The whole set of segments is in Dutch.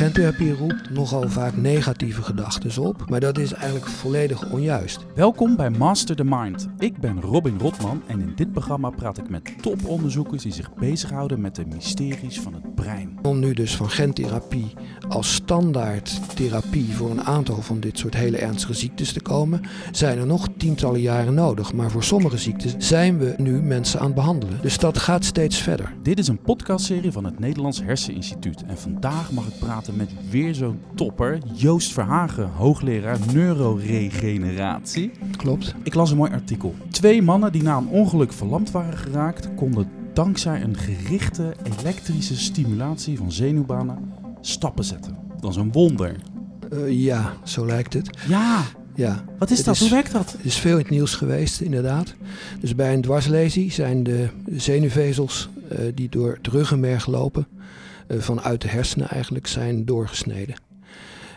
Gentherapie roept nogal vaak negatieve gedachten op, maar dat is eigenlijk volledig onjuist. Welkom bij Master the Mind. Ik ben Robin Rotman en in dit programma praat ik met toponderzoekers die zich bezighouden met de mysteries van het brein. Om nu dus van gentherapie als standaard therapie voor een aantal van dit soort hele ernstige ziektes te komen, zijn er nog tientallen jaren nodig. Maar voor sommige ziektes zijn we nu mensen aan het behandelen. Dus dat gaat steeds verder. Dit is een podcastserie van het Nederlands Herseninstituut en vandaag mag ik praten met weer zo'n topper, Joost Verhagen, hoogleraar neuroregeneratie. Klopt. Ik las een mooi artikel. Twee mannen die na een ongeluk verlamd waren geraakt, konden dankzij een gerichte elektrische stimulatie van zenuwbanen stappen zetten. Dat is een wonder. Uh, ja, zo lijkt het. Ja, Ja, wat is Het dat? is- Hoe werkt dat? is veel in het nieuws geweest, inderdaad. Dus bij een dwarslesie zijn de zenuwvezels eh, die door het ruggenmerg lopen, eh, vanuit de hersenen eigenlijk, zijn doorgesneden.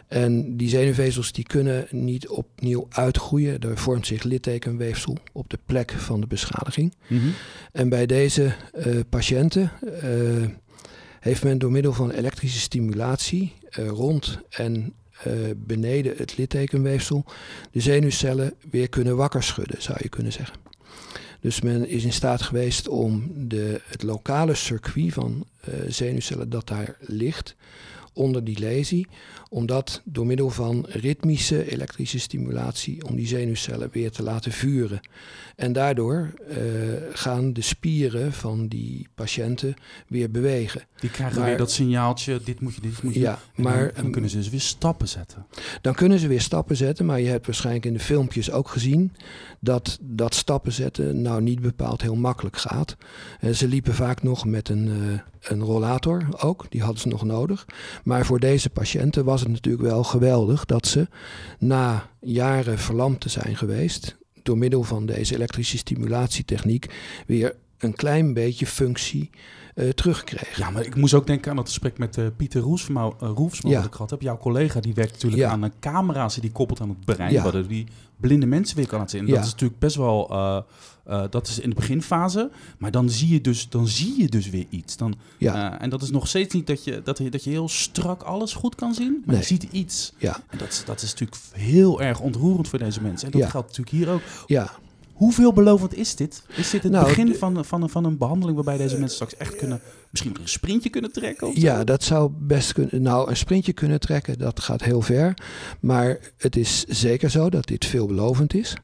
En die zenuwvezels die kunnen niet opnieuw uitgroeien. Er vormt zich littekenweefsel op de plek van de beschadiging. Mhm. En bij deze eh, patiënten eh, heeft men door middel van elektrische stimulatie eh, rond en eh, beneden het littekenweefsel de zenuwcellen weer kunnen wakker schudden, zou je kunnen zeggen. Dus men is in staat geweest om de, het lokale circuit van eh, zenuwcellen dat daar ligt onder die lesie, om dat door middel van ritmische elektrische stimulatie om die zenuwcellen weer te laten vuren. En daardoor eh, gaan de spieren van die patiënten weer bewegen. Die krijgen Maar- weer dat signaaltje, dit moet je, dit moet je. Ja, En maar dan, dan kunnen ze dus weer stappen zetten. Dan kunnen ze weer stappen zetten, maar je hebt waarschijnlijk in de filmpjes ook gezien dat dat stappen zetten nou niet bepaald heel makkelijk gaat. Eh, ze liepen vaak nog met een, eh, een rollator ook, die hadden ze nog nodig. Maar voor deze patiënten was het natuurlijk wel geweldig dat ze na jaren verlamd te zijn geweest, door middel van deze elektrische stimulatietechniek, weer een klein beetje functie terugkregen. Ja, maar ik moest ook denken aan het gesprek met eh, Pieter Roefsma, uh, Roefsma Ja. dat ik gehad heb. Jouw collega die werkt natuurlijk Ja. aan een camera's die koppelt aan het brein, Ja. waardoor die blinde mensen weer kan laten zien. En. Dat is natuurlijk best wel, dat is in de beginfase, maar dan zie je dus, dan zie je dus weer iets. Dan, Ja. en dat is nog steeds niet dat je, dat, je, dat je heel strak alles goed kan zien, maar Nee. je ziet iets. Ja, En dat, is- dat is natuurlijk heel erg ontroerend voor deze mensen. En dat geldt natuurlijk hier ook. ja. Hoe veelbelovend is dit? Is dit het Nou, begin van, van, van een behandeling waarbij deze mensen straks echt kunnen, misschien een sprintje kunnen trekken? Of? Ja, dat zou best kunnen. Nou, een sprintje kunnen trekken, dat gaat heel ver. Maar het is zeker zo dat dit veelbelovend is.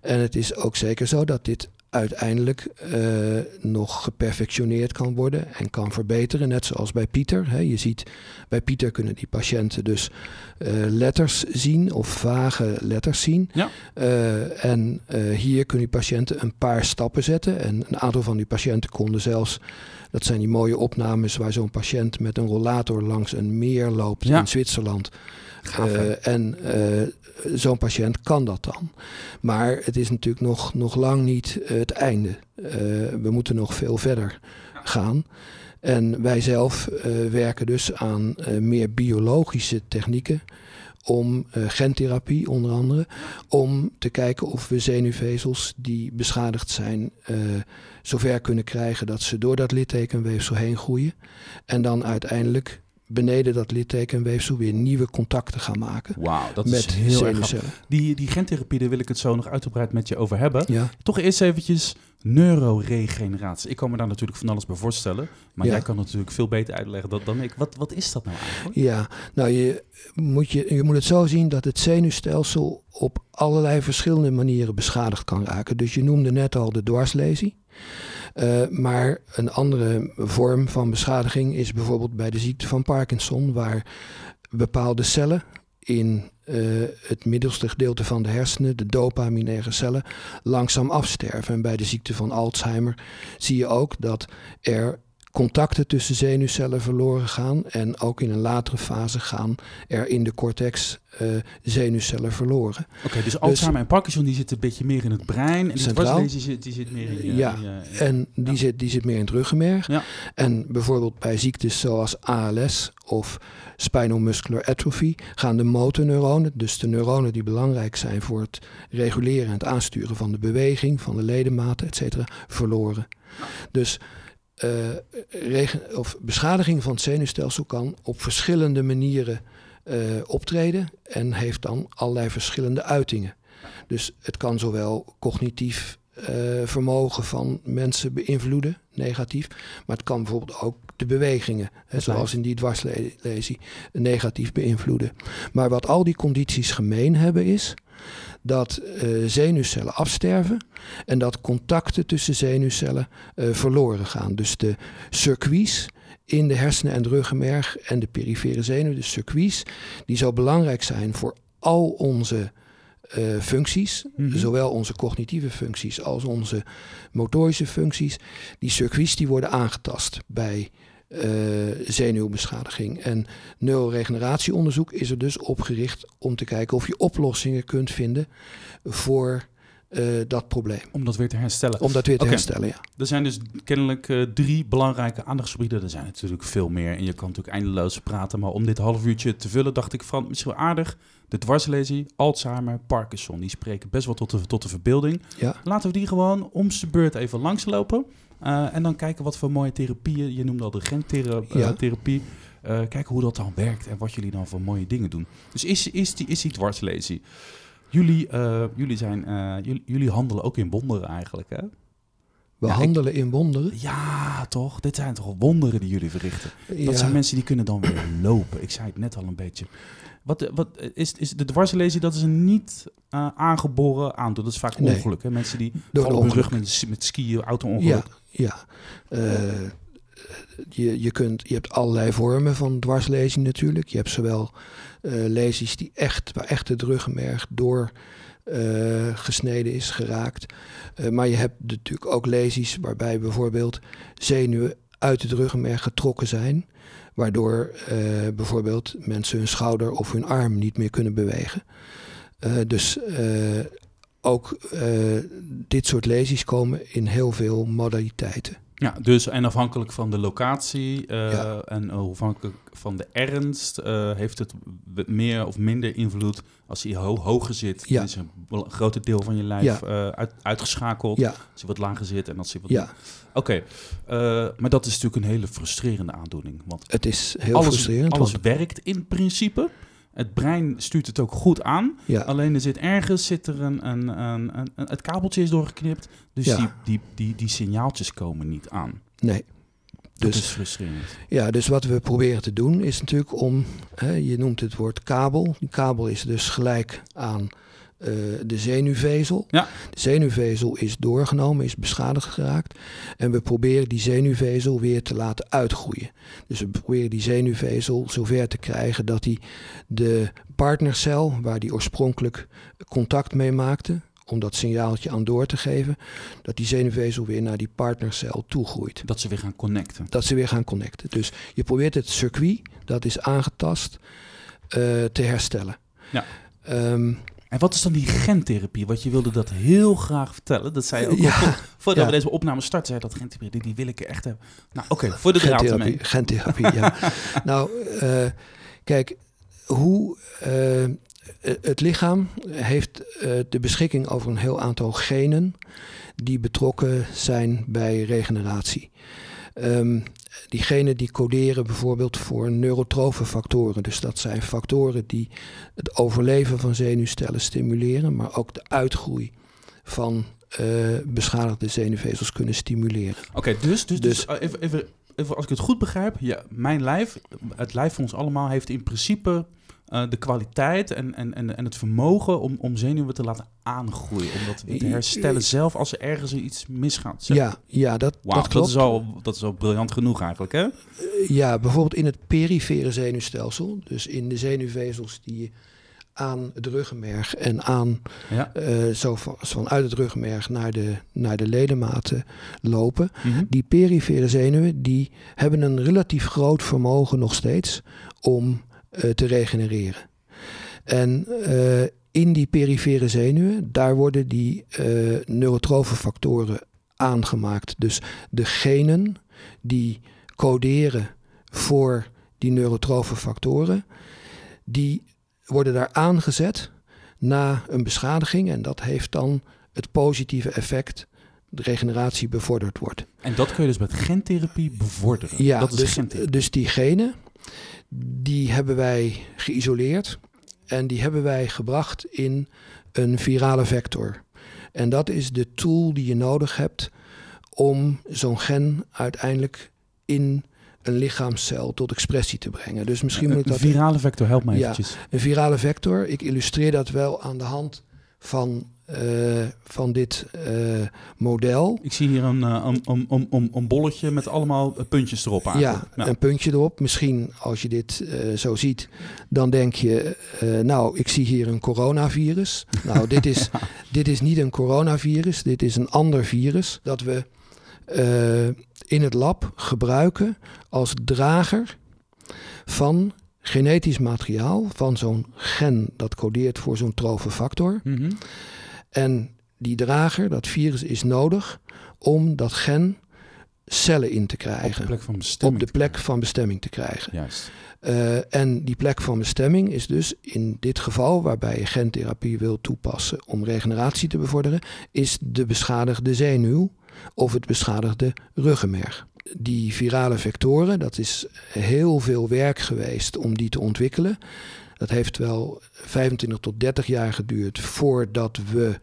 En het is ook zeker zo dat dit uiteindelijk eh, nog geperfectioneerd kan worden en kan verbeteren. Net zoals bij Pieter. Hè. Je ziet, bij Pieter kunnen die patiënten dus eh, letters zien of vage letters zien. Ja. Eh, en hier kunnen die patiënten een paar stappen zetten. En een aantal van die patiënten konden zelfs dat zijn die mooie opnames waar zo'n patiënt met een rollator langs een meer loopt Ja. in Zwitserland. Gaaf, en zo'n patiënt kan dat dan. Maar het is natuurlijk nog, nog lang niet eh, het einde. Eh, we moeten nog veel verder gaan. En wij zelf eh, werken dus aan meer biologische technieken om gentherapie onder andere, om te kijken of we zenuwvezels die beschadigd zijn zover kunnen krijgen dat ze door dat littekenweefsel heen groeien en dan uiteindelijk beneden dat littekenweefsel weer nieuwe contacten gaan maken Wauw, dat met is heel erg. Die, die gentherapie, daar wil ik het zo nog uitgebreid met je over hebben. Ja. Toch eerst eventjes neuroregeneratie. Ik kan me daar natuurlijk van alles bij voorstellen. Maar Ja. jij kan natuurlijk veel beter uitleggen dan, dan ik. Wat, wat is dat nou eigenlijk? Ja, nou je moet, je, je moet het zo zien dat het zenuwstelsel op allerlei verschillende manieren beschadigd kan raken. Dus je noemde net al de dwarslesie. Eh, maar een andere vorm van beschadiging is bijvoorbeeld bij de ziekte van Parkinson, waar bepaalde cellen in eh, het middelste gedeelte van de hersenen, de dopaminaire cellen, langzaam afsterven. En bij de ziekte van Alzheimer zie je ook dat er contacten tussen zenuwcellen verloren gaan. En ook in een latere fase gaan er in de cortex eh, zenuwcellen verloren. Oké, dus Alzheimer en Parkinson die zitten een beetje meer in het brein. En Centraal. dwarslesie die zit, die zit meer in je... Ja, in je- En die, Ja. zit, die zit meer in het ruggenmerg. Ja. En bijvoorbeeld bij ziektes zoals ALS of spinal muscular atrophy gaan de motorneuronen, dus de neuronen die belangrijk zijn voor het reguleren en het aansturen van de beweging, van de ledematen, et cetera, verloren. Dus eh, regen, of beschadiging van het zenuwstelsel kan op verschillende manieren eh, optreden en heeft dan allerlei verschillende uitingen. Dus het kan zowel cognitief eh, vermogen van mensen beïnvloeden, negatief, maar het kan bijvoorbeeld ook de bewegingen, hè, zoals in die dwarslesie, negatief beïnvloeden. Maar wat al die condities gemeen hebben is dat uh, zenuwcellen afsterven en dat contacten tussen zenuwcellen uh, verloren gaan. Dus de circuits in de hersenen en de ruggenmerg en de perifere zenuw, de circuits, die zo belangrijk zijn voor al onze uh, functies, mm -hmm. zowel onze cognitieve functies als onze motorische functies, die circuits die worden aangetast bij zenuwbeschadiging. En neuroregeneratieonderzoek is er dus opgericht om te kijken of je oplossingen kunt vinden voor uh, dat probleem. Om dat weer te herstellen. Om dat weer te okay. herstellen, ja. Er zijn dus kennelijk uh, drie belangrijke aandachtsgebieden. Er zijn natuurlijk veel meer en je kan natuurlijk eindeloos praten. Maar om dit half uurtje te vullen dacht ik van misschien wel aardig. De dwarslesie, Alzheimer, Parkinson, die spreken best wel tot de, tot de verbeelding. Ja. Laten we die gewoon om de beurt even langslopen. Uh, en dan kijken wat voor mooie therapieën, je noemde al de gentherapie. Ja. Uh, kijken hoe dat dan werkt en wat jullie dan voor mooie dingen doen. Dus is, is, die, is die dwarslesie? Jullie, uh, jullie, zijn, jullie, jullie, handelen ook in wonderen eigenlijk, hè? We ja, handelen ik, in wonderen? Ja, toch? Dit zijn toch wonderen die jullie verrichten? Dat Ja. zijn mensen die kunnen dan weer lopen. Ik zei het net al een beetje. Wat, wat is, is de dwarslesie, dat is een niet uh, aangeboren aandoen. Dat is vaak Nee. ongeluk. Hè? Mensen die Door vallen op rug met, met skiën, auto-ongeluk. Ja, ja. Eh, je, je, kunt, je hebt allerlei vormen van dwarslezing natuurlijk. Je hebt zowel eh lesies die echt, waar echt het ruggenmerg door eh, gesneden is, geraakt. Eh, maar je hebt natuurlijk ook lesies waarbij bijvoorbeeld zenuwen uit het ruggenmerg getrokken zijn. Waardoor eh, bijvoorbeeld mensen hun schouder of hun arm niet meer kunnen bewegen. Dus ook dit soort lesies komen in heel veel modaliteiten. Ja, dus en afhankelijk van de locatie eh, Ja. en uh, afhankelijk van de ernst eh, heeft het meer of minder invloed als hij ho- hoger zit. Ja. Is een groter deel van je lijf Ja. eh, uit, uitgeschakeld. Ja, Als hij wat lager zit en als hij wat... ja, Oké, eh, maar dat is natuurlijk een hele frustrerende aandoening. Want het is heel alles, frustrerend. alles want- werkt in principe. Het brein stuurt het ook goed aan. ja, Alleen er zit ergens zit er een, een, een, het kabeltje is doorgeknipt. Dus Ja. die, die, die, die signaaltjes komen niet aan. nee. Dat Dus- is frustrerend. Ja, dus wat we proberen te doen is natuurlijk om, hè, je noemt het woord kabel. Die kabel is dus gelijk aan eh, de zenuwvezel. Ja. De zenuwvezel is doorgenomen, is beschadigd geraakt. En we proberen die zenuwvezel weer te laten uitgroeien. Dus we proberen die zenuwvezel zover te krijgen dat die de partnercel, waar die oorspronkelijk contact mee maakte, om dat signaaltje aan door te geven, dat die zenuwvezel weer naar die partnercel toegroeit Dat ze weer gaan connecten. dat ze weer gaan connecten. Dus je probeert het circuit dat is aangetast eh, te herstellen. Ja. Ehm, En wat is dan die gentherapie? Want je wilde dat heel graag vertellen. Dat zei je ook Ja, al vo- voordat ja. we deze opname starten. Zei dat gentherapie, die, wil ik echt hebben. Nou, oké, voor de draad gentherapie, ermee. gentherapie ja. nou, eh, kijk, hoe eh, het lichaam heeft eh, de beschikking over een heel aantal genen die betrokken zijn bij regeneratie. Ehm, die genen die coderen bijvoorbeeld voor neurotrofe factoren. Dus dat zijn factoren die het overleven van zenuwcellen stimuleren, maar ook de uitgroei van eh, beschadigde zenuwvezels kunnen stimuleren. Oké, dus, dus, dus, Dus- eh, even, even, even als ik het goed begrijp. Ja, mijn lijf, het lijf van ons allemaal, heeft in principe eh, de kwaliteit en, en, en, en het vermogen om, om zenuwen te laten aangroeien. Om dat te herstellen zelf als er ergens iets misgaat. Zeg- Ja, ja dat, dat dat, klopt. is al, dat is al briljant genoeg eigenlijk, hè? Eh, Ja, bijvoorbeeld in het perifere zenuwstelsel, dus in de zenuwvezels die aan het ruggenmerg en aan Ja. eh, zo van, vanuit het ruggenmerg naar de, naar de ledematen lopen. Mhm. Die perifere zenuwen die hebben een relatief groot vermogen nog steeds om te regenereren. En eh, in die perifere zenuwen, daar worden die eh neurotrofe factoren aangemaakt. Dus de genen die coderen voor die neurotrofe factoren, die worden daar aangezet na een beschadiging. En dat heeft dan het positieve effect de regeneratie bevorderd wordt. En dat kun je dus met gentherapie bevorderen? Ja, dat is dus, dus die genen, die hebben wij geïsoleerd en die hebben wij gebracht in een virale vector. En dat is de tool die je nodig hebt om zo'n gen uiteindelijk in een lichaamscel tot expressie te brengen. Dus misschien moet ik Een dat... virale vector, help me Ja. eventjes. Een virale vector, ik illustreer dat wel aan de hand van, eh, van dit eh, model. Ik zie hier een, eh, een, een, een, een, een bolletje met allemaal puntjes erop aan. Ja, een puntje erop. Misschien als je dit zo ziet, dan denk je, nou, ik zie hier een coronavirus. Nou, dit is, dit is niet een coronavirus, dit is een ander virus dat we in het lab gebruiken als drager van genetisch materiaal, van zo'n gen dat codeert voor zo'n trofefactor. Mhm. En die drager, dat virus, is nodig om dat gen cellen in te Op krijgen de plek van bestemming. op de plek van bestemming te krijgen. Juist. Eh, en die plek van bestemming is dus in dit geval, waarbij je gentherapie wil toepassen om regeneratie te bevorderen, is de beschadigde zenuw of het beschadigde ruggenmerg. Die virale vectoren, dat is heel veel werk geweest om die te ontwikkelen. Dat heeft wel 25 tot 30 jaar geduurd voordat we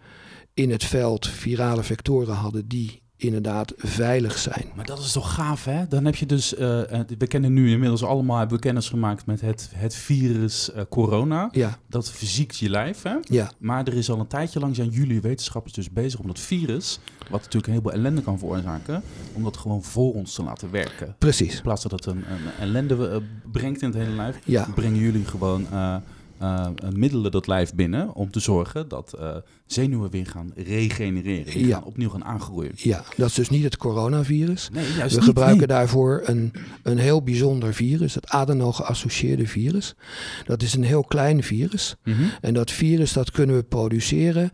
in het veld virale vectoren hadden die inderdaad veilig zijn. Maar dat is toch gaaf, hè? Dan heb je dus... eh, eh, we kennen nu inmiddels allemaal... hebben we kennis gemaakt met het, het virus eh, corona. Ja, Dat verziekt je lijf, hè? ja, Maar er is al een tijdje lang zijn jullie wetenschappers dus bezig om dat virus... wat natuurlijk een heleboel ellende kan veroorzaken... om dat gewoon voor ons te laten werken. precies. In plaats dat het een, een ellende brengt in het hele lijf... Ja, brengen jullie gewoon eh, middelen dat lijf binnen... om te zorgen dat eh, zenuwen weer gaan regenereren. Ja. gaan opnieuw gaan aangroeien. ja, dat is dus niet het coronavirus. Nee, juist We niet, gebruiken nee. daarvoor een, een heel bijzonder virus, het adeno-geassocieerde virus. Dat is een heel klein virus. Mhm. En dat virus dat kunnen we produceren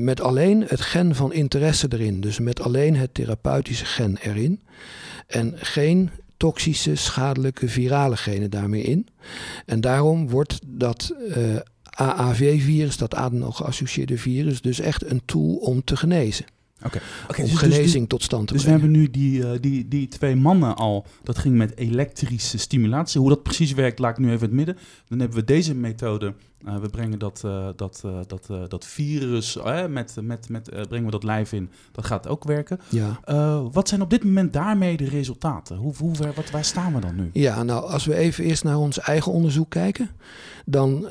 met alleen het gen van interesse erin. Dus met alleen het therapeutische gen erin. En geen toxische, schadelijke virale genen daarmee in. En daarom wordt dat eh, AAV-virus, dat adeno-geassocieerde virus, dus echt een tool om te genezen. Oké, om dus- dus- genezing tot stand te Dus we brengen. hebben nu die, eh, die, die twee mannen al. Dat ging met elektrische stimulatie. Hoe dat precies werkt, laat ik nu even in het midden. Dan hebben we deze methode. eh, we brengen dat, eh, dat, dat, dat virus, met, met, met, brengen we dat lijf in. Dat gaat ook werken. Ja. Wat zijn op dit moment daarmee de resultaten? Hoe, hoe, ver- wat, waar staan we dan nu? Ja, nou, als we even eerst naar ons eigen onderzoek kijken, dan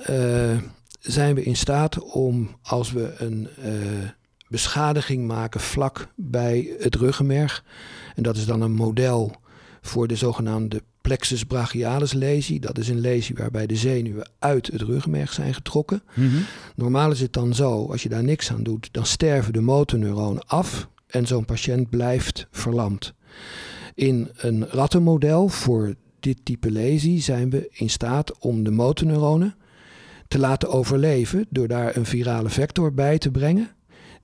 zijn we in staat om, als we een beschadiging maken vlak bij het ruggenmerg, en dat is dan een model voor de zogenaamde plexus brachialis lesie, dat is een lesie waarbij de zenuwen uit het ruggenmerg zijn getrokken. Normaal is het dan zo, als je daar niks aan doet, dan sterven de motorneuronen af en zo'n patiënt blijft verlamd. In een rattenmodel voor dit type lesie zijn we in staat om de motorneuronen te laten overleven door daar een virale vector bij te brengen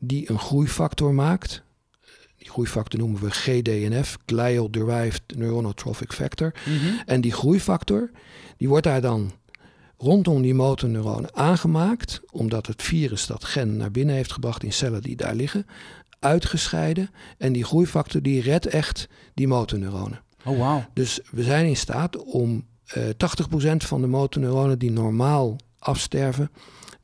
die een groeifactor maakt. Die groeifactor noemen we GDNF, Glial Derived Neurotrophic Factor. En die groeifactor, die wordt daar dan rondom die motorneuronen aangemaakt, omdat het virus dat gen naar binnen heeft gebracht in cellen die daar liggen, uitgescheiden. En die groeifactor die redt echt die motorneuronen. Oh, wauw. Dus we zijn in staat om eh 80% van de motorneuronen die normaal afsterven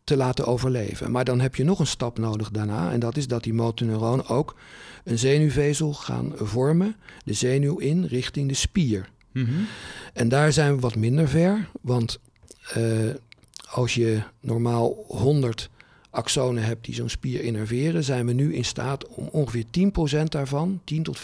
te laten overleven. Maar dan heb je nog een stap nodig daarna. En dat is dat die motorneuronen ook een zenuwvezel gaan vormen. De zenuw in richting de spier. Mhm. En daar zijn we wat minder ver. Want eh, als je normaal 100 axonen hebt die zo'n spier innerveren, zijn we nu in staat om ongeveer 10% daarvan, 10 tot 15%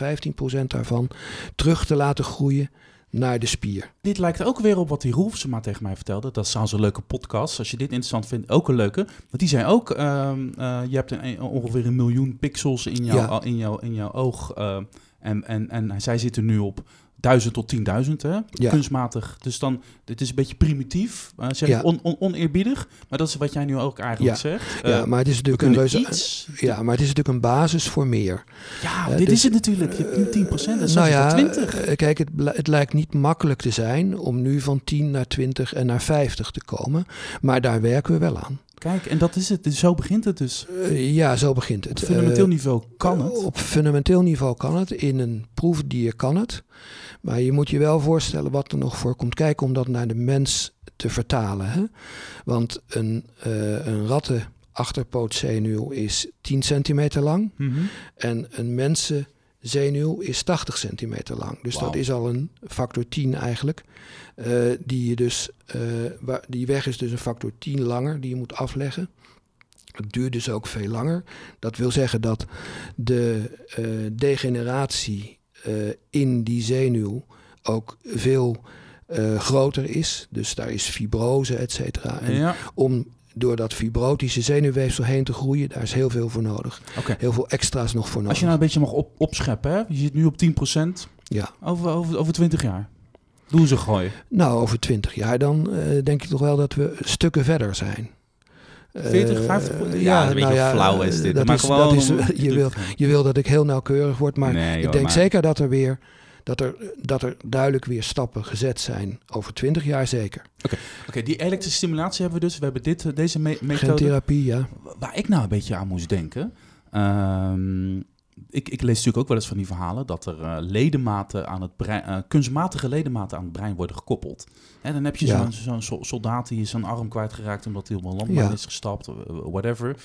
daarvan, terug te laten groeien naar de spier. Dit lijkt ook weer op wat die Roelfsema tegen mij vertelde. Dat is trouwens een leuke podcast. Als je dit interessant vindt, ook een leuke. Want die zei ook, ehm, eh, je hebt een, ongeveer een miljoen pixels in, jouw Ja. in, jouw in jouw oog. eh, en, en, en zij zitten nu op 1000 tot 10.000, hè? Ja. kunstmatig. Dus dan, dit is een beetje primitief, eh, zeg Ja. ik on, on- oneerbiedig. Maar dat is wat jij nu ook eigenlijk Ja. zegt. ja, Eh, maar het is natuurlijk een iets... Ja, maar het is natuurlijk een basis voor meer. Ja, Eh, dit dus, is het natuurlijk. Je hebt nu 10%, dat is nou ja, 20. eh, kijk, het lijkt niet makkelijk te zijn om nu van 10 naar 20 en naar 50 te komen. Maar daar werken we wel aan. Kijk, en dat is het. Zo begint het dus. Uh, ja, zo begint het. Op fundamenteel niveau kan het. op fundamenteel niveau kan het. In een proefdier kan het. Maar je moet je wel voorstellen wat er nog voor komt kijken om dat naar de mens te vertalen. Hè? Want een, uh, een ratten achterpootzenuw is 10 centimeter lang. Mhm. En een mensenzenuw is 80 centimeter lang. Dus dat is al een factor 10 eigenlijk. Eh, die, je dus, eh, waar, die weg is dus een factor 10 langer die je moet afleggen. Het duurt dus ook veel langer. Dat wil zeggen dat de eh, degeneratie in die zenuw ook veel groter is. Dus daar is fibrose, et cetera. En Ja, om door dat fibrotische zenuwweefsel heen te groeien, daar is heel veel voor nodig. Heel veel extra's nog voor nodig. Als je nou een beetje mag op, opscheppen, hè? je zit nu op 10%. Ja. Over, over, over 20 jaar. Doen ze gooien. Nou, over twintig jaar dan eh, denk ik toch wel dat we stukken verder zijn. 40, Eh, 50? Ja, ja een beetje nou flauw is dit. Dat maar is, gewoon dat is, je, wil, je wil dat ik heel nauwkeurig word, maar Nee, ik denk maar- zeker dat er weer dat er, dat er duidelijk weer stappen gezet zijn. Over twintig jaar zeker. Oké, die elektrische stimulatie hebben we dus. We hebben dit, eh, deze me- methode. Gentherapie, ja. Waar ik nou een beetje aan moest denken. ehm, ik, ik lees natuurlijk ook wel eens van die verhalen dat er eh, ledematen aan het brein, eh, kunstmatige ledematen aan het brein worden gekoppeld. En dan heb je Ja. zo'n zo'n sol- soldaat die is zijn arm kwijtgeraakt omdat hij op een Ja. is gestapt, whatever.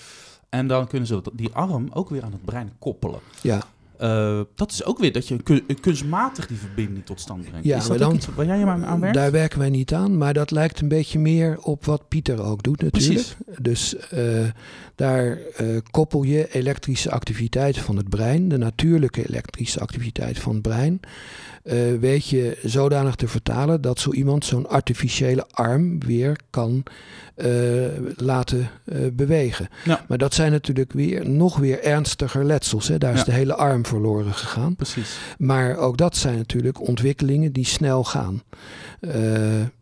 En dan kunnen ze die arm ook weer aan het brein koppelen. Ja, Eh, dat is ook weer dat je kun- kunstmatig die verbinding tot stand brengt. Ja, is dat maar ook dan- iets waar jij aan, aan werkt? daar werken wij niet aan, maar dat lijkt een beetje meer op wat Pieter ook doet natuurlijk. Precies. Dus eh, daar eh, koppel je elektrische activiteit van het brein, de natuurlijke elektrische activiteit van het brein, eh, weet je zodanig te vertalen dat zo iemand zo'n artificiële arm weer kan eh, laten eh, bewegen. Ja. Maar dat zijn natuurlijk weer nog weer ernstiger letsels. Hè? Daar is Ja. de hele arm verloren gegaan. Precies. Maar ook dat zijn natuurlijk ontwikkelingen die snel gaan.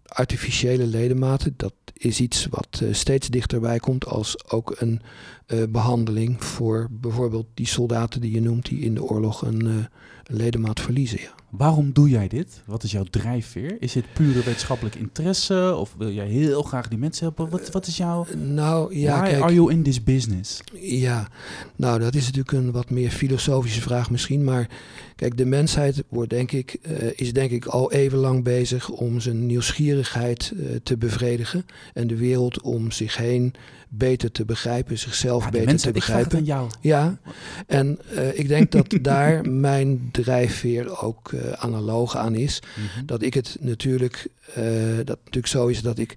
Artificiële ledematen, dat is iets wat steeds dichterbij komt als ook een eh, behandeling voor bijvoorbeeld die soldaten die je noemt die in de oorlog een, een ledemaat verliezen. Ja. Waarom doe jij dit? Wat is jouw drijfveer? Is dit pure wetenschappelijk interesse? Of wil jij heel graag die mensen helpen? Wat, wat is jouw... Nou ja, Why kijk, are you in this business? Ja, nou dat is natuurlijk een wat meer filosofische vraag misschien. Maar kijk, de mensheid wordt denk ik, eh, is denk ik al even lang bezig om zijn nieuwsgierigheid eh, te bevredigen. En de wereld om zich heen beter te begrijpen, zichzelf Ja, beter mensen, te ik vraag het begrijpen. aan jou. Ja, en eh, ik denk dat daar mijn drijfveer ook eh, analoog aan is. Mhm. Dat ik het natuurlijk, eh, dat natuurlijk zo is dat ik,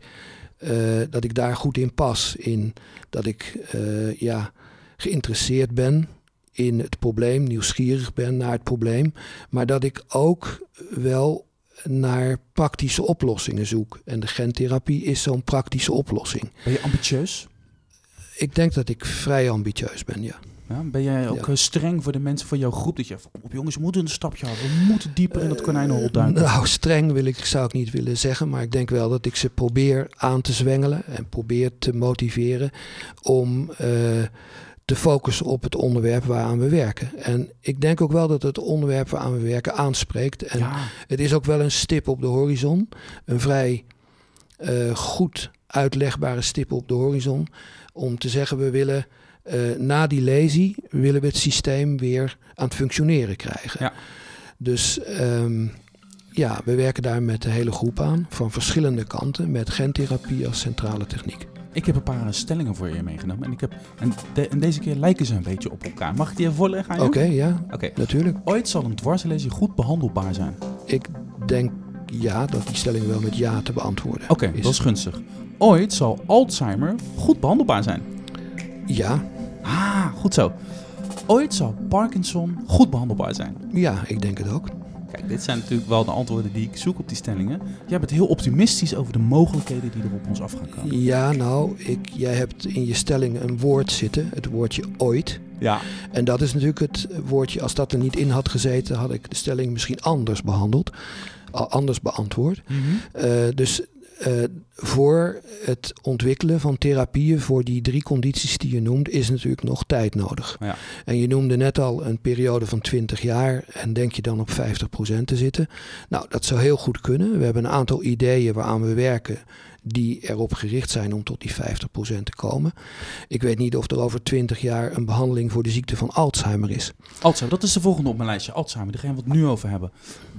eh, dat ik daar goed in pas. In dat ik ja, geïnteresseerd ben in het probleem, nieuwsgierig ben naar het probleem. Maar dat ik ook wel naar praktische oplossingen zoek. En de gentherapie is zo'n praktische oplossing. Ben je ambitieus? Ik denk dat ik vrij ambitieus ben, ja. Ja, ben jij ook Ja. eh, streng voor de mensen van jouw groep? Dat je van, kom op jongens, we moeten een stapje houden. We moeten dieper in dat konijnenhol duiken. Nou, streng wil ik, zou ik niet willen zeggen, maar ik denk wel dat ik ze probeer aan te zwengelen en probeer te motiveren om eh, te focussen op het onderwerp waaraan we werken. En ik denk ook wel dat het onderwerp waaraan we werken aanspreekt. En ja, het is ook wel een stip op de horizon, een vrij eh, goed uitlegbare stip op de horizon, om te zeggen we willen eh, na die lazy willen we het systeem weer aan het functioneren krijgen. Ja. Dus ehm, ja, we werken daar met de hele groep aan, van verschillende kanten, met gentherapie als centrale techniek. ik heb een paar stellingen voor je meegenomen. En, ik heb, en, de- en deze keer lijken ze een beetje op elkaar. Mag ik die even voorleggen aan Oké, ja, Oké. natuurlijk. Ooit zal een dwarslesie goed behandelbaar zijn. Ik denk ja, dat die stelling wel met ja te beantwoorden Oké, is. dat is gunstig. Ooit zal Alzheimer goed behandelbaar zijn. Ja, Ah, goed zo. Ooit zal Parkinson goed behandelbaar zijn. ja, ik denk het ook. Kijk, dit zijn natuurlijk wel de antwoorden die ik zoek op die stellingen. Jij bent heel optimistisch over de mogelijkheden die er op ons af gaan komen. Ja, nou, ik, jij hebt in je stelling een woord zitten, het woordje ooit. Ja. En dat is natuurlijk het woordje, als dat er niet in had gezeten, had ik de stelling misschien anders behandeld, anders beantwoord. Eh, dus eh, voor het ontwikkelen van therapieën voor die drie condities die je noemt, is natuurlijk nog tijd nodig. Ja. En je noemde net al een periode van 20 jaar en denk je dan op 50% te zitten. Nou, dat zou heel goed kunnen. We hebben een aantal ideeën waaraan we werken die erop gericht zijn om tot die 50% te komen. Ik weet niet of er over 20 jaar een behandeling voor de ziekte van Alzheimer is. Alzheimer, dat is de volgende op mijn lijstje. Alzheimer, daar gaan we het nu over hebben.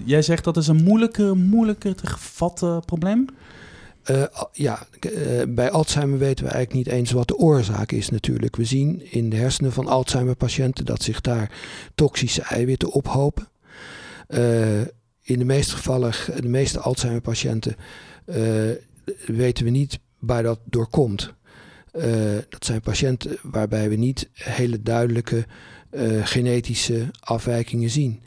Jij zegt dat is een moeilijke, moeilijker te gevatten probleem? Uh, ja, uh, bij Alzheimer weten we eigenlijk niet eens wat de oorzaak is natuurlijk. We zien in de hersenen van Alzheimer-patiënten dat zich daar toxische eiwitten ophopen. Uh, in de meeste gevallen, de meeste Alzheimer-patiënten, weten we niet waar dat door komt. dat zijn patiënten waarbij we niet hele duidelijke genetische afwijkingen zien.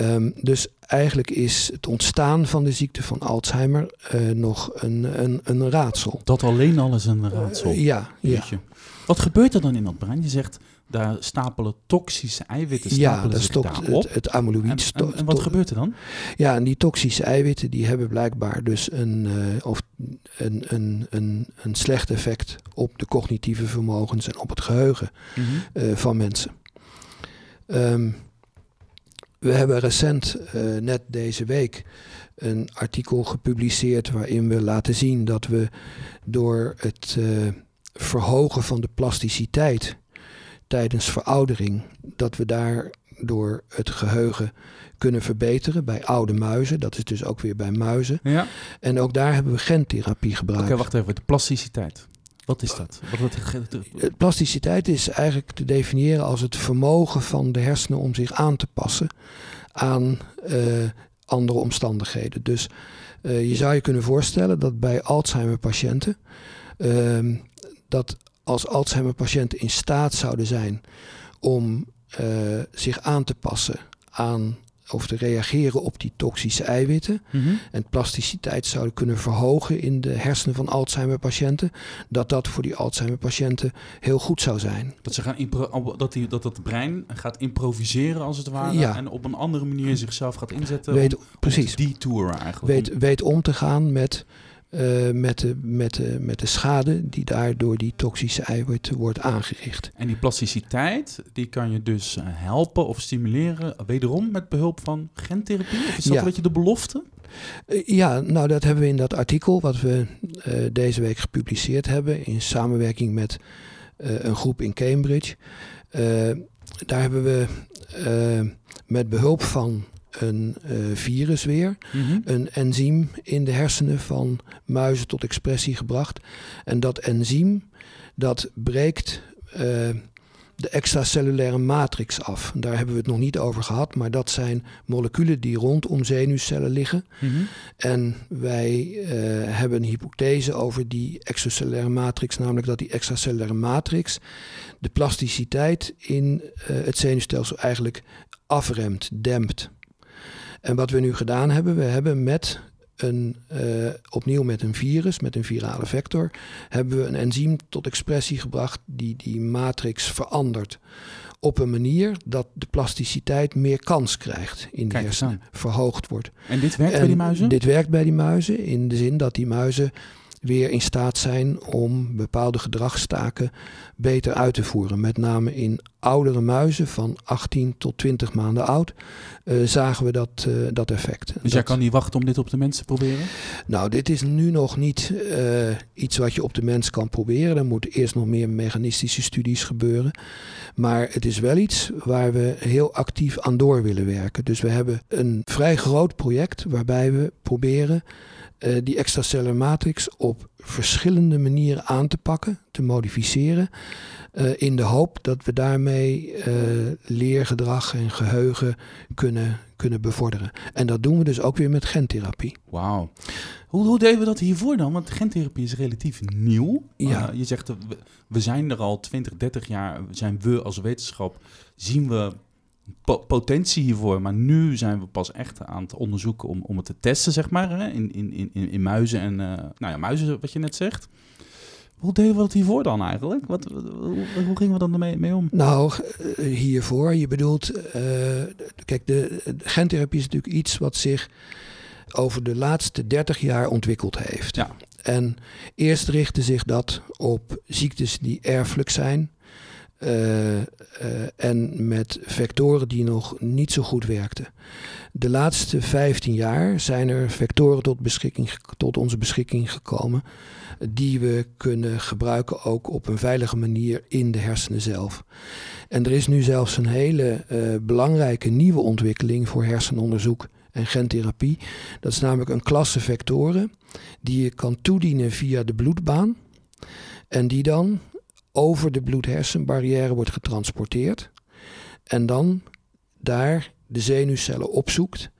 Um, dus eigenlijk is het ontstaan van de ziekte van Alzheimer uh, nog een, een, een, raadsel. Dat alleen al is een raadsel. Uh, ja, ja. Wat gebeurt er dan in dat brein? Je zegt daar stapelen toxische eiwitten stapelen ja, dat stopt het, het amyloïd. En, en, en, wat gebeurt er dan? Ja, en die toxische eiwitten die hebben blijkbaar dus een, uh, of een, een, een, een slecht effect op de cognitieve vermogens en op het geheugen mm -hmm. van mensen. Um, we hebben recent, uh, net deze week, een artikel gepubliceerd waarin we laten zien dat we door het uh, verhogen van de plasticiteit tijdens veroudering, dat we daardoor het geheugen kunnen verbeteren bij oude muizen. Dat is dus ook weer bij muizen. Ja. En ook daar hebben we gentherapie gebruikt. Oké, okay, wacht even. De plasticiteit. Wat is dat? Wat, Plasticiteit is eigenlijk te definiëren als het vermogen van de hersenen om zich aan te passen aan uh, andere omstandigheden. Dus uh, je zou je kunnen voorstellen dat bij Alzheimer-patiënten, uh, dat als Alzheimer-patiënten in staat zouden zijn om zich aan te passen aan of te reageren op die toxische eiwitten Mhm. en plasticiteit zouden kunnen verhogen in de hersenen van Alzheimer-patiënten, dat dat voor die Alzheimer-patiënten heel goed zou zijn. Dat, ze gaan dat, die, dat het brein gaat improviseren als het ware Ja. en op een andere manier zichzelf gaat inzetten Weet, om, precies. om te detouren eigenlijk. Weet, weet om te gaan met, eh, met, de, met, de, met de schade die daar door die toxische eiwitten wordt aangericht. En die plasticiteit, die kan je dus eh, helpen of stimuleren, wederom met behulp van gentherapie? Of is dat Ja. een beetje de belofte? Eh, ja, nou dat hebben we in dat artikel wat we deze week gepubliceerd hebben in samenwerking met een groep in Cambridge. Daar hebben we met behulp van een eh, virus weer een enzym in de hersenen van muizen tot expressie gebracht. En dat enzym dat breekt eh, de extracellulaire matrix af. Daar hebben we het nog niet over gehad, maar dat zijn moleculen die rondom zenuwcellen liggen. Mhm. En wij eh, hebben een hypothese over die extracellulaire matrix, namelijk dat die extracellulaire matrix de plasticiteit in het zenuwstelsel eigenlijk afremt, dempt. En wat we nu gedaan hebben, we hebben met een, eh, opnieuw met een virus, met een virale vector, hebben we een enzym tot expressie gebracht die die matrix verandert. Op een manier dat de plasticiteit meer kans krijgt in de hersenen, verhoogd wordt. En dit werkt bij die muizen? Dit werkt bij die muizen in de zin dat die muizen weer in staat zijn om bepaalde gedragstaken beter uit te voeren. Met name in oudere muizen van 18 tot 20 maanden oud eh, zagen we dat, eh, dat effect. dus dat, jij kan niet wachten om dit op de mensen te proberen? Nou, dit is nu nog niet eh, iets wat je op de mens kan proberen. Er moeten eerst nog meer mechanistische studies gebeuren. Maar het is wel iets waar we heel actief aan door willen werken. Dus we hebben een vrij groot project waarbij we proberen eh, die extracellular matrix op verschillende manieren aan te pakken, te modificeren. eh, in de hoop dat we daarmee eh, leergedrag en geheugen kunnen, kunnen bevorderen. En dat doen we dus ook weer met gentherapie. Wauw. Hoe, hoe deden we dat hiervoor dan? Want gentherapie is relatief nieuw. Ja. Je zegt, we, we, zijn er al 20, 30 jaar, zijn we als wetenschap, zien we po potentie hiervoor. Maar nu zijn we pas echt aan het onderzoeken om, om het te testen, zeg maar, hè? In, in, in, in muizen en, uh, nou ja, muizen, wat je net zegt. Hoe deden we dat hiervoor dan eigenlijk? Wat, hoe, hoe gingen we dan ermee mee om? Nou, hiervoor, je bedoelt, uh, kijk, de, de gentherapie is natuurlijk iets wat zich over de laatste 30 jaar ontwikkeld heeft. Ja. En eerst richtte zich dat op ziektes die erfelijk zijn. Uh, uh, en met vectoren die nog niet zo goed werkten. De laatste 15 jaar zijn er vectoren tot, beschikking, tot onze beschikking gekomen die we kunnen gebruiken ook op een veilige manier in de hersenen zelf. En er is nu zelfs een hele uh, belangrijke nieuwe ontwikkeling voor hersenonderzoek en gentherapie. Dat is namelijk een klasse vectoren die je kan toedienen via de bloedbaan en die dan over de bloed-hersenbarrière wordt getransporteerd en dan daar de zenuwcellen opzoekt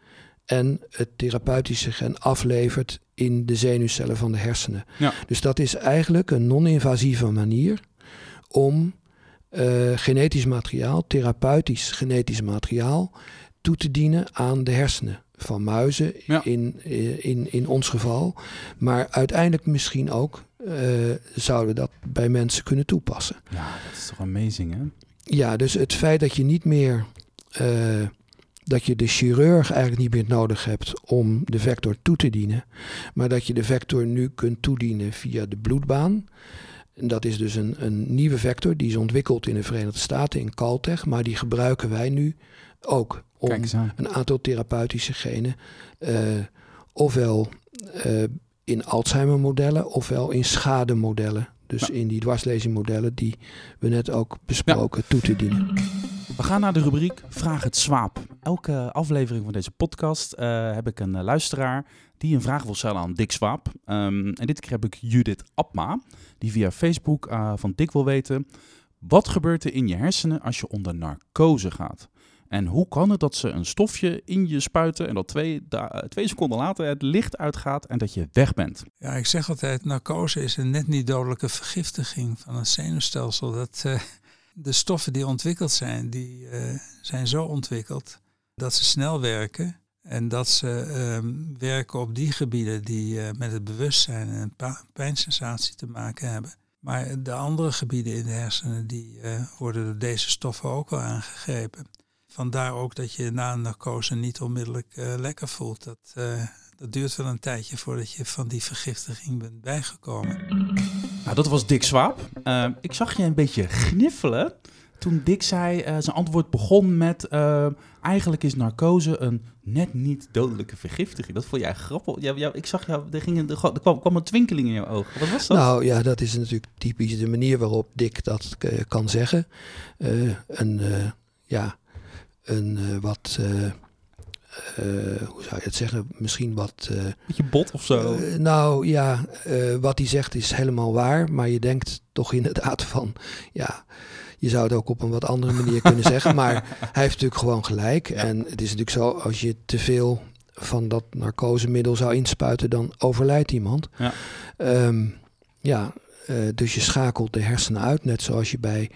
en het therapeutische gen aflevert in de zenuwcellen van de hersenen. Ja. Dus dat is eigenlijk een non-invasieve manier om uh, genetisch materiaal, therapeutisch genetisch materiaal, toe te dienen aan de hersenen van muizen in, eh, in, in ons geval. Maar uiteindelijk misschien ook uh, zouden dat bij mensen kunnen toepassen. Ja, dat is toch amazing hè? Ja, dus het feit dat je niet meer uh, dat je de chirurg eigenlijk niet meer nodig hebt om de vector toe te dienen, maar dat je de vector nu kunt toedienen via de bloedbaan. En dat is dus een, een nieuwe vector, die is ontwikkeld in de Verenigde Staten, in Caltech, maar die gebruiken wij nu ook om een aantal therapeutische genen, uh, ofwel uh, in Alzheimer-modellen, ofwel in schademodellen. Dus in die dwarslezingmodellen die we net ook besproken, toe te dienen. We gaan naar de rubriek Vraag het Zwaap. Elke aflevering van deze podcast uh, heb ik een uh, luisteraar die een vraag wil stellen aan Dick Swaap. Um, en dit keer heb ik Judith Abma, die via Facebook uh, van Dick wil weten... Wat gebeurt er in je hersenen als je onder narcose gaat? En hoe kan het dat ze een stofje in je spuiten en dat twee, twee seconden later het licht uitgaat en dat je weg bent? Ja, ik zeg altijd, narcose is een net niet dodelijke vergiftiging van het zenuwstelsel. Dat, de stoffen die ontwikkeld zijn, die uh, zijn zo ontwikkeld dat ze snel werken. En dat ze um, werken op die gebieden die uh, met het bewustzijn en pijnsensatie te maken hebben. Maar de andere gebieden in de hersenen die worden door deze stoffen ook wel aangegrepen. Vandaar ook dat je na een narcose niet onmiddellijk lekker voelt. Dat, dat duurt wel een tijdje voordat je van die vergiftiging bent bijgekomen. Nou, dat was Dick Swaap. Uh, ik zag je een beetje gniffelen toen Dick zei, uh, zijn antwoord begon met... Uh, eigenlijk is narcose een net niet dodelijke vergiftiging. Dat vond jij grappig. Ja, ja, ik zag jou, er, ging er, kwam, kwam een twinkeling in je ogen. Wat was dat? Nou ja, dat is natuurlijk typisch de manier waarop Dick dat kan zeggen. een, ja, een wat uh, hoe zou je het zeggen, misschien wat... Uh, Beetje bot of zo? Uh, nou ja, wat hij zegt is helemaal waar, maar je denkt toch inderdaad van, ja, je zou het ook op een wat andere manier kunnen zeggen, maar hij heeft natuurlijk gewoon gelijk. Ja. En het is natuurlijk zo, als je te veel van dat narcosemiddel zou inspuiten, dan overlijdt iemand. Ja, um, ja dus je schakelt de hersenen uit, net zoals je bij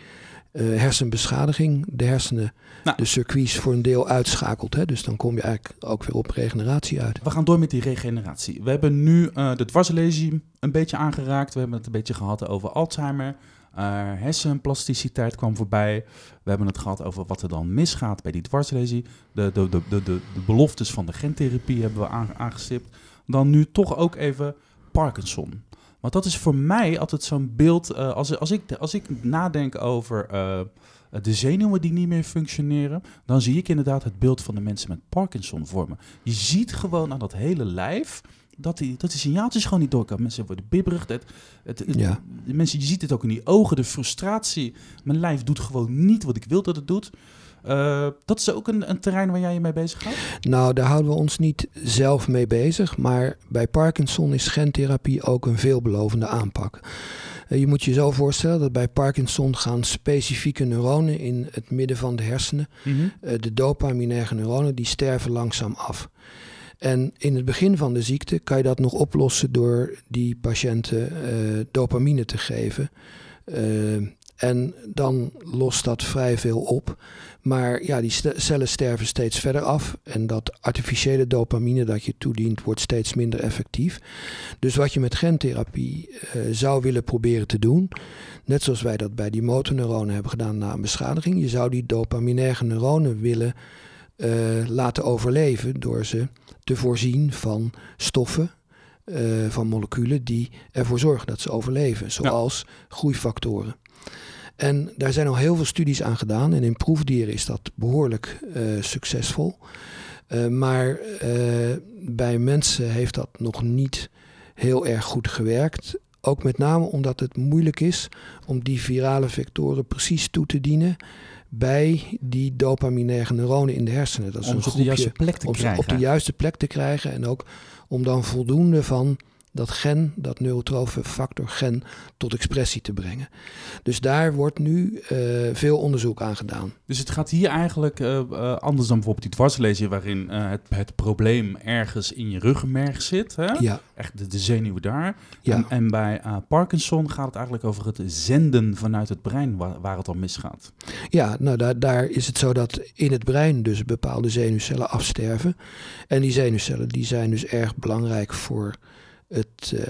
uh, hersenbeschadiging de hersenen, nou. de circuits voor een deel uitschakelt. Hè? Dus dan kom je eigenlijk ook weer op regeneratie uit. We gaan door met die regeneratie. We hebben nu uh, de dwarslesie een beetje aangeraakt. We hebben het een beetje gehad over Alzheimer. Uh, hersenplasticiteit kwam voorbij. We hebben het gehad over wat er dan misgaat bij die dwarslesie. De, de, de, de, de, de beloftes van de gentherapie hebben we aangestipt. Dan nu toch ook even Parkinson. Want dat is voor mij altijd zo'n beeld. Uh, als, als, ik, als ik nadenk over uh, de zenuwen die niet meer functioneren, dan zie ik inderdaad het beeld van de mensen met Parkinson vormen. Je ziet gewoon aan dat hele lijf dat die, dat die signaaltjes gewoon niet doorkomen. Mensen worden bibberig. Het, het, ja. mensen, je ziet het ook in die ogen, de frustratie. Mijn lijf doet gewoon niet wat ik wil dat het doet. Uh, dat is ook een, een, terrein waar jij je mee bezig houdt? Nou, daar houden we ons niet zelf mee bezig. Maar bij Parkinson is gentherapie ook een veelbelovende aanpak. Uh, je moet je zo voorstellen dat bij Parkinson gaan specifieke neuronen in het midden van de hersenen, mm -hmm. uh, de dopaminerge neuronen, die sterven langzaam af. En in het begin van de ziekte kan je dat nog oplossen door die patiënten dopamine te geven. En dan lost dat vrij veel op. Maar ja, die cellen sterven steeds verder af. En dat artificiële dopamine dat je toedient, wordt steeds minder effectief. Dus wat je met gentherapie uh, zou willen proberen te doen, net zoals wij dat bij die motorneuronen hebben gedaan na een beschadiging, je zou die dopaminerge neuronen willen uh, laten overleven door ze te voorzien van stoffen van moleculen die ervoor zorgen dat ze overleven, zoals groeifactoren. En daar zijn al heel veel studies aan gedaan en in proefdieren is dat behoorlijk succesvol. maar bij mensen heeft dat nog niet heel erg goed gewerkt. Ook met name omdat het moeilijk is om die virale vectoren precies toe te dienen bij die dopaminerge neuronen in de hersenen. Dat is om een groepje, op de juiste plek te om krijgen. op de juiste plek te krijgen en ook om dan voldoende van dat gen, dat neurotrofe factor gen, tot expressie te brengen. Dus daar wordt nu uh, veel onderzoek aan gedaan. Dus het gaat hier eigenlijk uh, uh, anders dan bijvoorbeeld die dwarslezen, waarin het, het probleem ergens in je ruggenmerg zit. Hè? Ja. Echt de, de zenuwen daar. Ja. En, en bij Parkinson gaat het eigenlijk over het zenden vanuit het brein waar, waar het al misgaat. Ja, nou daar, daar is het zo dat in het brein dus bepaalde zenuwcellen afsterven. En die zenuwcellen die zijn dus erg belangrijk voor het, uh,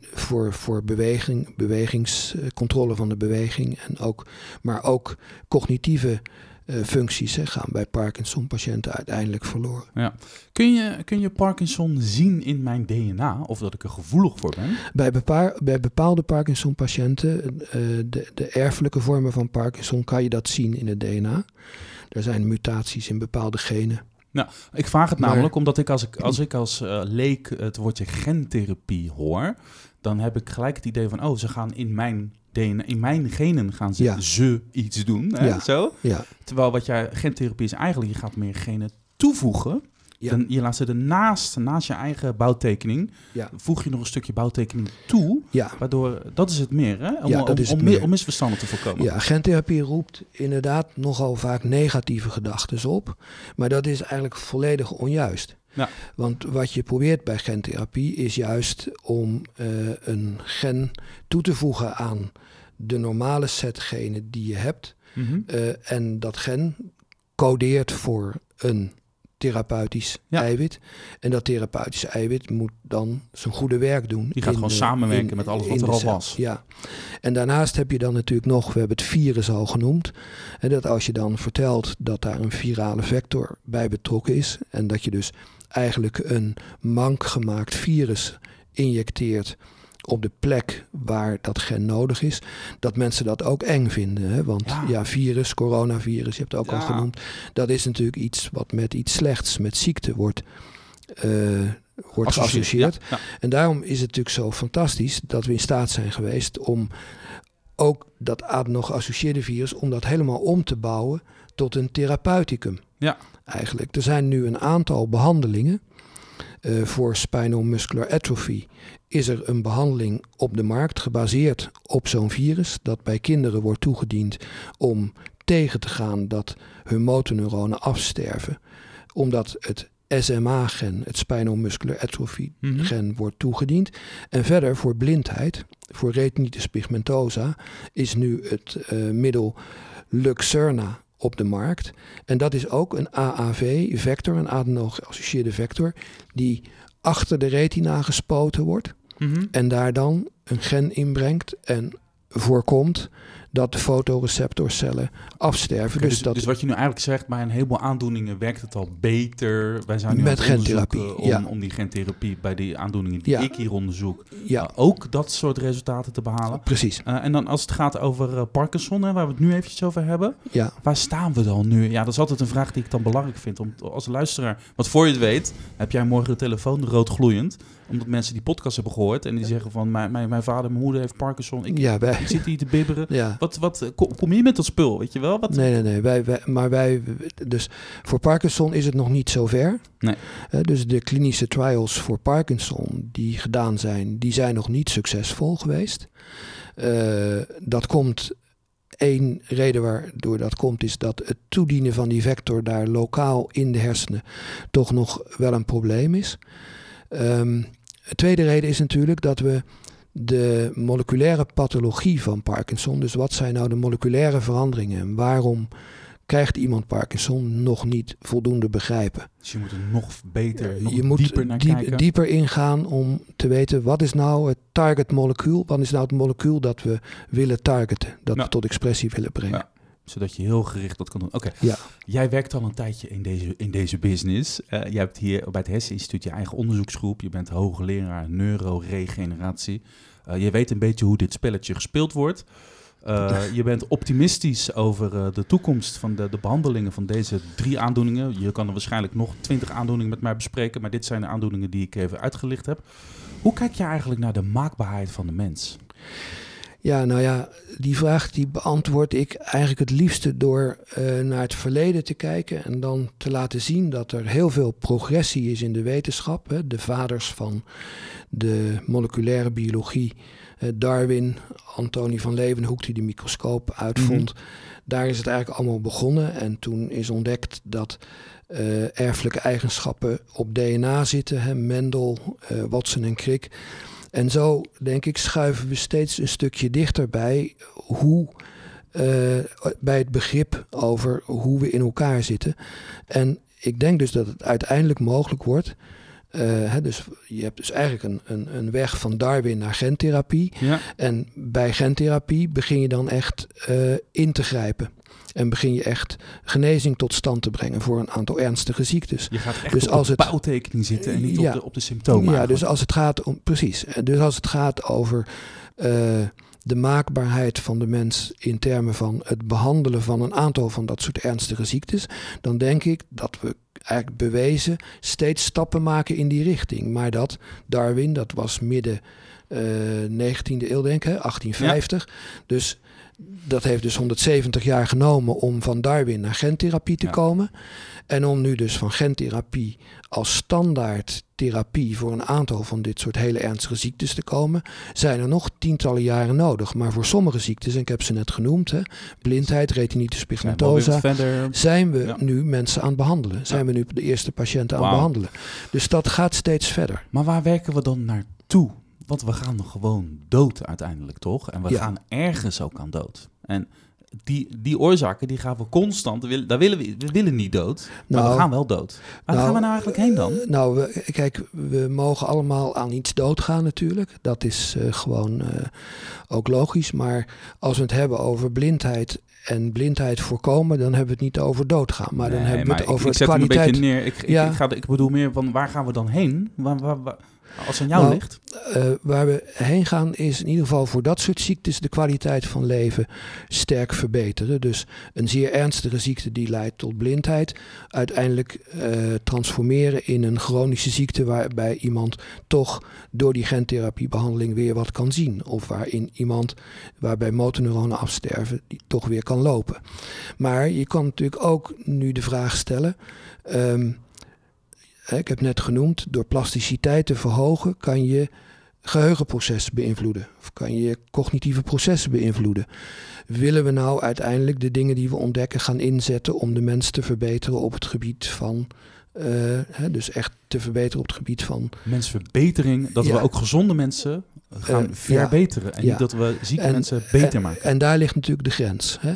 voor, voor beweging, bewegingscontrole van de beweging en ook, maar ook cognitieve uh, functies hè, gaan bij Parkinson-patiënten uiteindelijk verloren. Ja. Kun, je, kun je Parkinson zien in mijn DNA of dat ik er gevoelig voor ben? Bij, bepaal, bij bepaalde Parkinson-patiënten, uh, de, de erfelijke vormen van Parkinson, kan je dat zien in het DNA. Er zijn mutaties in bepaalde genen. Nou, ik vraag het namelijk omdat ik als ik als, ik als uh, leek het woordje gentherapie hoor, dan heb ik gelijk het idee van, oh, ze gaan in mijn DNA, in mijn genen gaan ze, Ja. ze iets doen, hè, Ja. zo. Ja, Terwijl wat jij gentherapie is eigenlijk, je gaat meer genen toevoegen. Ja. Dan, je laat ze ernaast, naast je eigen bouwtekening, Ja. voeg je nog een stukje bouwtekening toe. ja. Waardoor, dat is het meer, hè? Om, om, meer. misverstanden te voorkomen. Ja, gentherapie roept inderdaad nogal vaak negatieve gedachten op. Maar dat is eigenlijk volledig onjuist. Ja. Want wat je probeert bij gentherapie is juist om eh, een gen toe te voegen aan de normale set genen die je hebt. Mhm. Eh, en dat gen codeert voor een therapeutisch Ja. eiwit. En dat therapeutische eiwit moet dan zijn goede werk doen. Die gaat gewoon de- samenwerken in- met alles wat er al was. Ja. En daarnaast heb je dan natuurlijk nog, we hebben het virus al genoemd. En dat als je dan vertelt dat daar een virale vector bij betrokken is. En dat je dus eigenlijk een mank gemaakt virus injecteert op de plek waar dat gen nodig is, dat mensen dat ook eng vinden. Hè? Want Ja. ja. virus, coronavirus, je hebt het ook al genoemd, dat is natuurlijk iets wat met iets slechts, met ziekte wordt, eh, wordt Associeer- geassocieerd. Ja. En daarom is het natuurlijk zo fantastisch dat we in staat zijn geweest om ook dat adeno-geassocieerde virus, om dat helemaal om te bouwen tot een therapeuticum. Ja. Eigenlijk. Er zijn nu een aantal behandelingen. Eh, voor spinal muscular atrophy is er een behandeling op de markt gebaseerd op zo'n virus dat bij kinderen wordt toegediend om tegen te gaan dat hun motorneuronen afsterven. Omdat het SMA-gen, het spinal muscular atrophy Mhm. gen, wordt toegediend. En verder voor blindheid, voor retinitis pigmentosa, is nu het eh, middel Luxerna op de markt. En dat is ook een AAV-vector, een adeno-geassocieerde vector, die achter de retina gespoten wordt Mhm. en daar dan een gen inbrengt en voorkomt dat de fotoreceptorcellen afsterven. Dus, dus, dat dus wat je nu eigenlijk zegt, bij een heleboel aandoeningen werkt het al beter. Wij zijn nu Met gentherapie, om, ja. om die gentherapie bij die aandoeningen die Ja. ik hier onderzoek, ja, uh, ook dat soort resultaten te behalen. precies. Uh, en dan als het gaat over uh, Parkinson, hè, waar we het nu eventjes over hebben, Ja, waar staan we dan nu? Ja, dat is altijd een vraag die ik dan belangrijk vind. Om, als luisteraar, want voor je het weet, heb jij morgen de telefoon rood gloeiend. Omdat mensen die podcast hebben gehoord en die zeggen van, mijn, mijn, mijn vader mijn moeder heeft Parkinson. Ik, ja, wij, ik zit hier te bibberen. ja. Wat, wat, kom, je met dat spul, weet je wel? Wat, Nee, nee, nee. Wij, wij, maar wij, dus voor Parkinson is het nog niet zo ver. Nee. Dus de klinische trials voor Parkinson die gedaan zijn, die zijn nog niet succesvol geweest. Eh, dat komt, één reden waardoor dat komt, is dat het toedienen van die vector daar lokaal in de hersenen toch nog wel een probleem is. De tweede reden is natuurlijk dat we de moleculaire pathologie van Parkinson, dus wat zijn nou de moleculaire veranderingen en waarom krijgt iemand Parkinson nog niet voldoende begrijpen. Dus je moet er nog beter, nog je moet dieper naar diep- kijken. dieper ingaan om te weten wat is nou het target molecuul, wat is nou het molecuul dat we willen targeten, dat we tot expressie willen brengen. Ja. Zodat je heel gericht dat kan doen. Oké, Ja. jij werkt al een tijdje in deze, in deze business. Uh, je hebt hier bij het Herseninstituut je eigen onderzoeksgroep. Je bent hoogleraar neuroregeneratie. Uh, je weet een beetje hoe dit spelletje gespeeld wordt. Uh, je bent optimistisch over de toekomst van de, de, behandelingen van deze drie aandoeningen. Je kan er waarschijnlijk nog twintig aandoeningen met mij bespreken, maar dit zijn de aandoeningen die ik even uitgelicht heb. Hoe kijk je eigenlijk naar de maakbaarheid van de mens? Ja, nou ja, die vraag die beantwoord ik eigenlijk het liefste door uh, naar het verleden te kijken en dan te laten zien dat er heel veel progressie is in de wetenschap. Hè. De vaders van de moleculaire biologie, uh, Darwin, Antonie van Leeuwenhoek die de microscoop uitvond. Mm-hmm. Daar is het eigenlijk allemaal begonnen en toen is ontdekt dat uh, erfelijke eigenschappen op DNA zitten. Hè. Mendel, Watson en Crick. En zo, denk ik, schuiven we steeds een stukje dichterbij hoe, uh, bij het begrip over hoe we in elkaar zitten. En ik denk dus dat het uiteindelijk mogelijk wordt. Uh, hè, dus je hebt dus eigenlijk een, een, een weg van Darwin naar gentherapie. Ja. En bij gentherapie begin je dan echt uh, in te grijpen. En begin je echt genezing tot stand te brengen voor een aantal ernstige ziektes. Je gaat echt dus op als de bouwtekening zitten en niet ja, op, de, op de symptomen. Ja, eigenlijk. dus als het gaat om. Precies. Dus als het gaat over uh, de maakbaarheid van de mens in termen van het behandelen van een aantal van dat soort ernstige ziektes, dan denk ik dat we eigenlijk bewezen steeds stappen maken in die richting. Maar dat Darwin, dat was midden uh, 19e eeuw, denk ik, hè, 1850. Ja. Dus dat heeft dus 170 jaar genomen om van Darwin naar gentherapie te Ja. komen. En om nu dus van gentherapie als standaard therapie voor een aantal van dit soort hele ernstige ziektes te komen, zijn er nog tientallen jaren nodig. Maar voor sommige ziektes, en ik heb ze net genoemd, hè, blindheid, retinitis pigmentosa, zijn we Ja. nu mensen aan het behandelen. Zijn we nu de eerste patiënten aan het behandelen. Dus dat gaat steeds verder. Maar waar werken we dan naartoe? Want we gaan nog gewoon dood uiteindelijk, toch? En we Ja. gaan ergens ook aan dood. En die, die oorzaken, die gaan we constant... we willen- Daar willen we, we willen niet dood, maar Nou, we gaan wel dood. Waar nou, gaan we nou eigenlijk heen dan? Eh, nou, we, kijk, we mogen allemaal aan iets doodgaan natuurlijk. Dat is eh, gewoon eh, ook logisch. Maar als we het hebben over blindheid en blindheid voorkomen, dan hebben we het niet over doodgaan. Maar dan hebben we het over ik, hem een kwaliteit. beetje neer. Ik, ik, Ja. ik, ga, ik bedoel meer van waar gaan we dan heen? Waar, waar, waar- als het aan jou Nou, ligt. Eh, waar we heen gaan is in ieder geval voor dat soort ziektes de kwaliteit van leven sterk verbeteren. Dus een zeer ernstige ziekte die leidt tot blindheid, uiteindelijk eh, transformeren in een chronische ziekte waarbij iemand toch door die gentherapiebehandeling weer wat kan zien. Of waarin iemand waarbij motorneuronen afsterven, die toch weer kan lopen. Maar je kan natuurlijk ook nu de vraag stellen. ehm, ik heb net genoemd, door plasticiteit te verhogen kan je geheugenprocessen beïnvloeden. Of kan je cognitieve processen beïnvloeden. Willen we nou uiteindelijk de dingen die we ontdekken gaan inzetten om de mens te verbeteren op het gebied van. eh, hè, dus echt te verbeteren op het gebied van. Mensverbetering, dat ja. we ook gezonde mensen gaan Eh, ja. verbeteren. En Ja. niet dat we zieke En- mensen beter en, maken. En daar ligt natuurlijk de grens. Hè?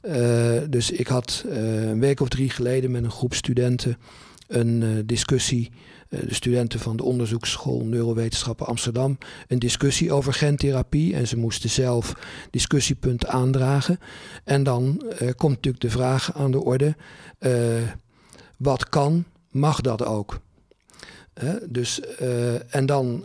Eh, dus ik had een week of drie geleden met een groep studenten een eh, discussie. eh, de studenten van de onderzoeksschool Neurowetenschappen Amsterdam. Een discussie over gentherapie. En ze moesten zelf discussiepunten aandragen. En dan eh, komt natuurlijk de vraag aan de orde. wat kan, mag dat ook? Dus, en dan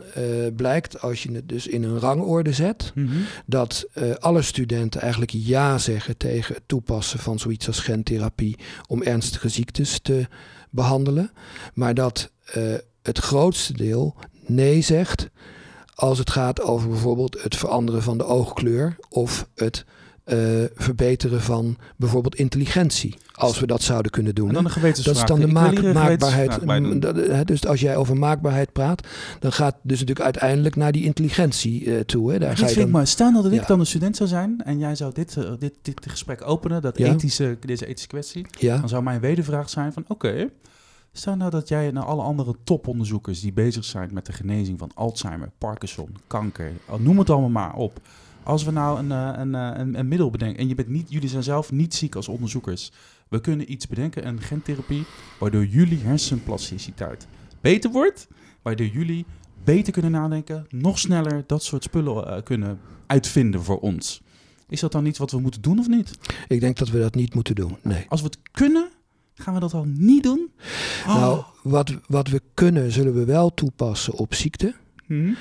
blijkt, als je het dus in een rangorde zet, Mhm. dat alle studenten eigenlijk ja zeggen tegen het toepassen van zoiets als gentherapie om ernstige ziektes te behandelen. Maar dat eh, het grootste deel nee zegt als het gaat over bijvoorbeeld het veranderen van de oogkleur of het eh, verbeteren van bijvoorbeeld intelligentie. Als we dat zouden kunnen doen. En dan een gewetensvraag. Dat is dan de maak- maakbaarheid. dus als jij over maakbaarheid praat, dan gaat dus natuurlijk uiteindelijk naar die intelligentie eh, toe. Hè. Daar Dit ga je dan. Stel nou dat ik dan een student zou zijn en jij zou dit, eh, dit, dit gesprek openen, dat Ja. ethische, deze ethische kwestie. ja, Dan zou mijn wedervraag zijn van oké, stel nou dat jij naar alle andere toponderzoekers die bezig zijn met de genezing van Alzheimer, Parkinson, kanker, noem het allemaal maar op. Als we nou een, eh, een, een, een middel bedenken en je bent niet, jullie zijn zelf niet ziek als onderzoekers. We kunnen iets bedenken, een gentherapie, waardoor jullie hersenplasticiteit beter wordt, waardoor jullie beter kunnen nadenken, nog sneller dat soort spullen eh, kunnen uitvinden voor ons. Is dat dan iets wat we moeten doen of niet? Ik denk dat we dat niet moeten doen, nee. Als we het kunnen, gaan we dat dan niet doen? Oh. Nou, wat, wat we kunnen, zullen we wel toepassen op ziekte. Hmm.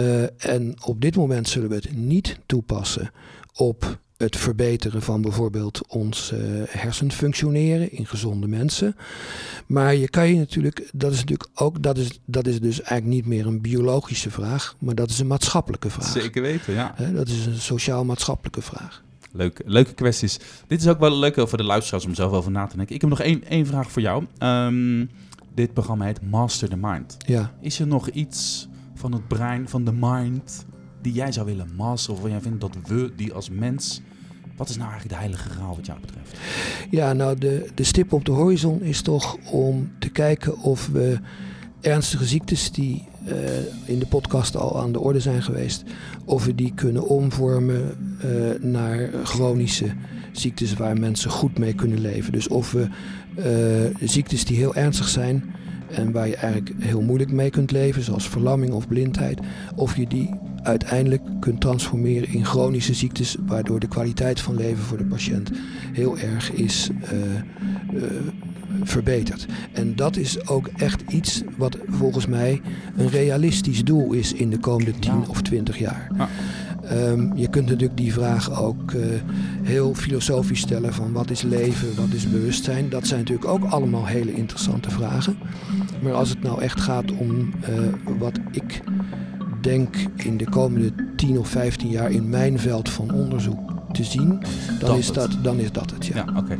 Uh, en op dit moment zullen we het niet toepassen op het verbeteren van bijvoorbeeld ons uh, hersenfunctioneren in gezonde mensen. Maar je kan je natuurlijk, dat is natuurlijk ook, dat is, dat is dus eigenlijk niet meer een biologische vraag, maar dat is een maatschappelijke vraag. Zeker weten, ja. dat is een sociaal-maatschappelijke vraag. Leuke, leuke kwesties. Dit is ook wel leuk voor de luisteraars om zelf over na te denken. Ik heb nog één, één vraag voor jou. Um, dit programma heet Master the Mind. Ja. Is er nog iets van het brein, van de mind, die jij zou willen masteren? Of jij vindt dat we die als mens wat is nou eigenlijk de heilige graal wat jou betreft? Ja, nou de, de stip op de horizon is toch om te kijken of we ernstige ziektes die uh, in de podcast al aan de orde zijn geweest, of we die kunnen omvormen uh, naar chronische ziektes waar mensen goed mee kunnen leven. Dus of we uh, ziektes die heel ernstig zijn en waar je eigenlijk heel moeilijk mee kunt leven, zoals verlamming of blindheid, of je die uiteindelijk kunt transformeren in chronische ziektes, waardoor de kwaliteit van leven voor de patiënt heel erg is uh, uh, verbeterd. En dat is ook echt iets wat volgens mij een realistisch doel is in de komende 10 of 20 jaar. Um, je kunt natuurlijk die vraag ook uh, heel filosofisch stellen van wat is leven, wat is bewustzijn. Dat zijn natuurlijk ook allemaal hele interessante vragen. Maar als het nou echt gaat om uh, wat ik denk in de komende 10 of 15 jaar in mijn veld van onderzoek te zien, dan, is, dat, dan is dat het. Ja, ja oké.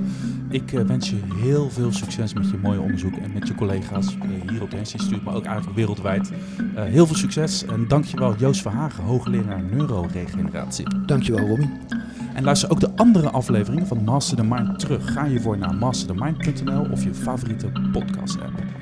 Ik uh, wens je heel veel succes met je mooie onderzoek en met je collega's uh, hier op het Instituut, maar ook eigenlijk wereldwijd. Uh, heel veel succes en dankjewel Joost Verhagen, hoogleraar neuroregeneratie. Dankjewel Robin. En luister ook de andere afleveringen van Master the Mind terug. Ga hiervoor naar masterthemind.nl of je favoriete podcast app.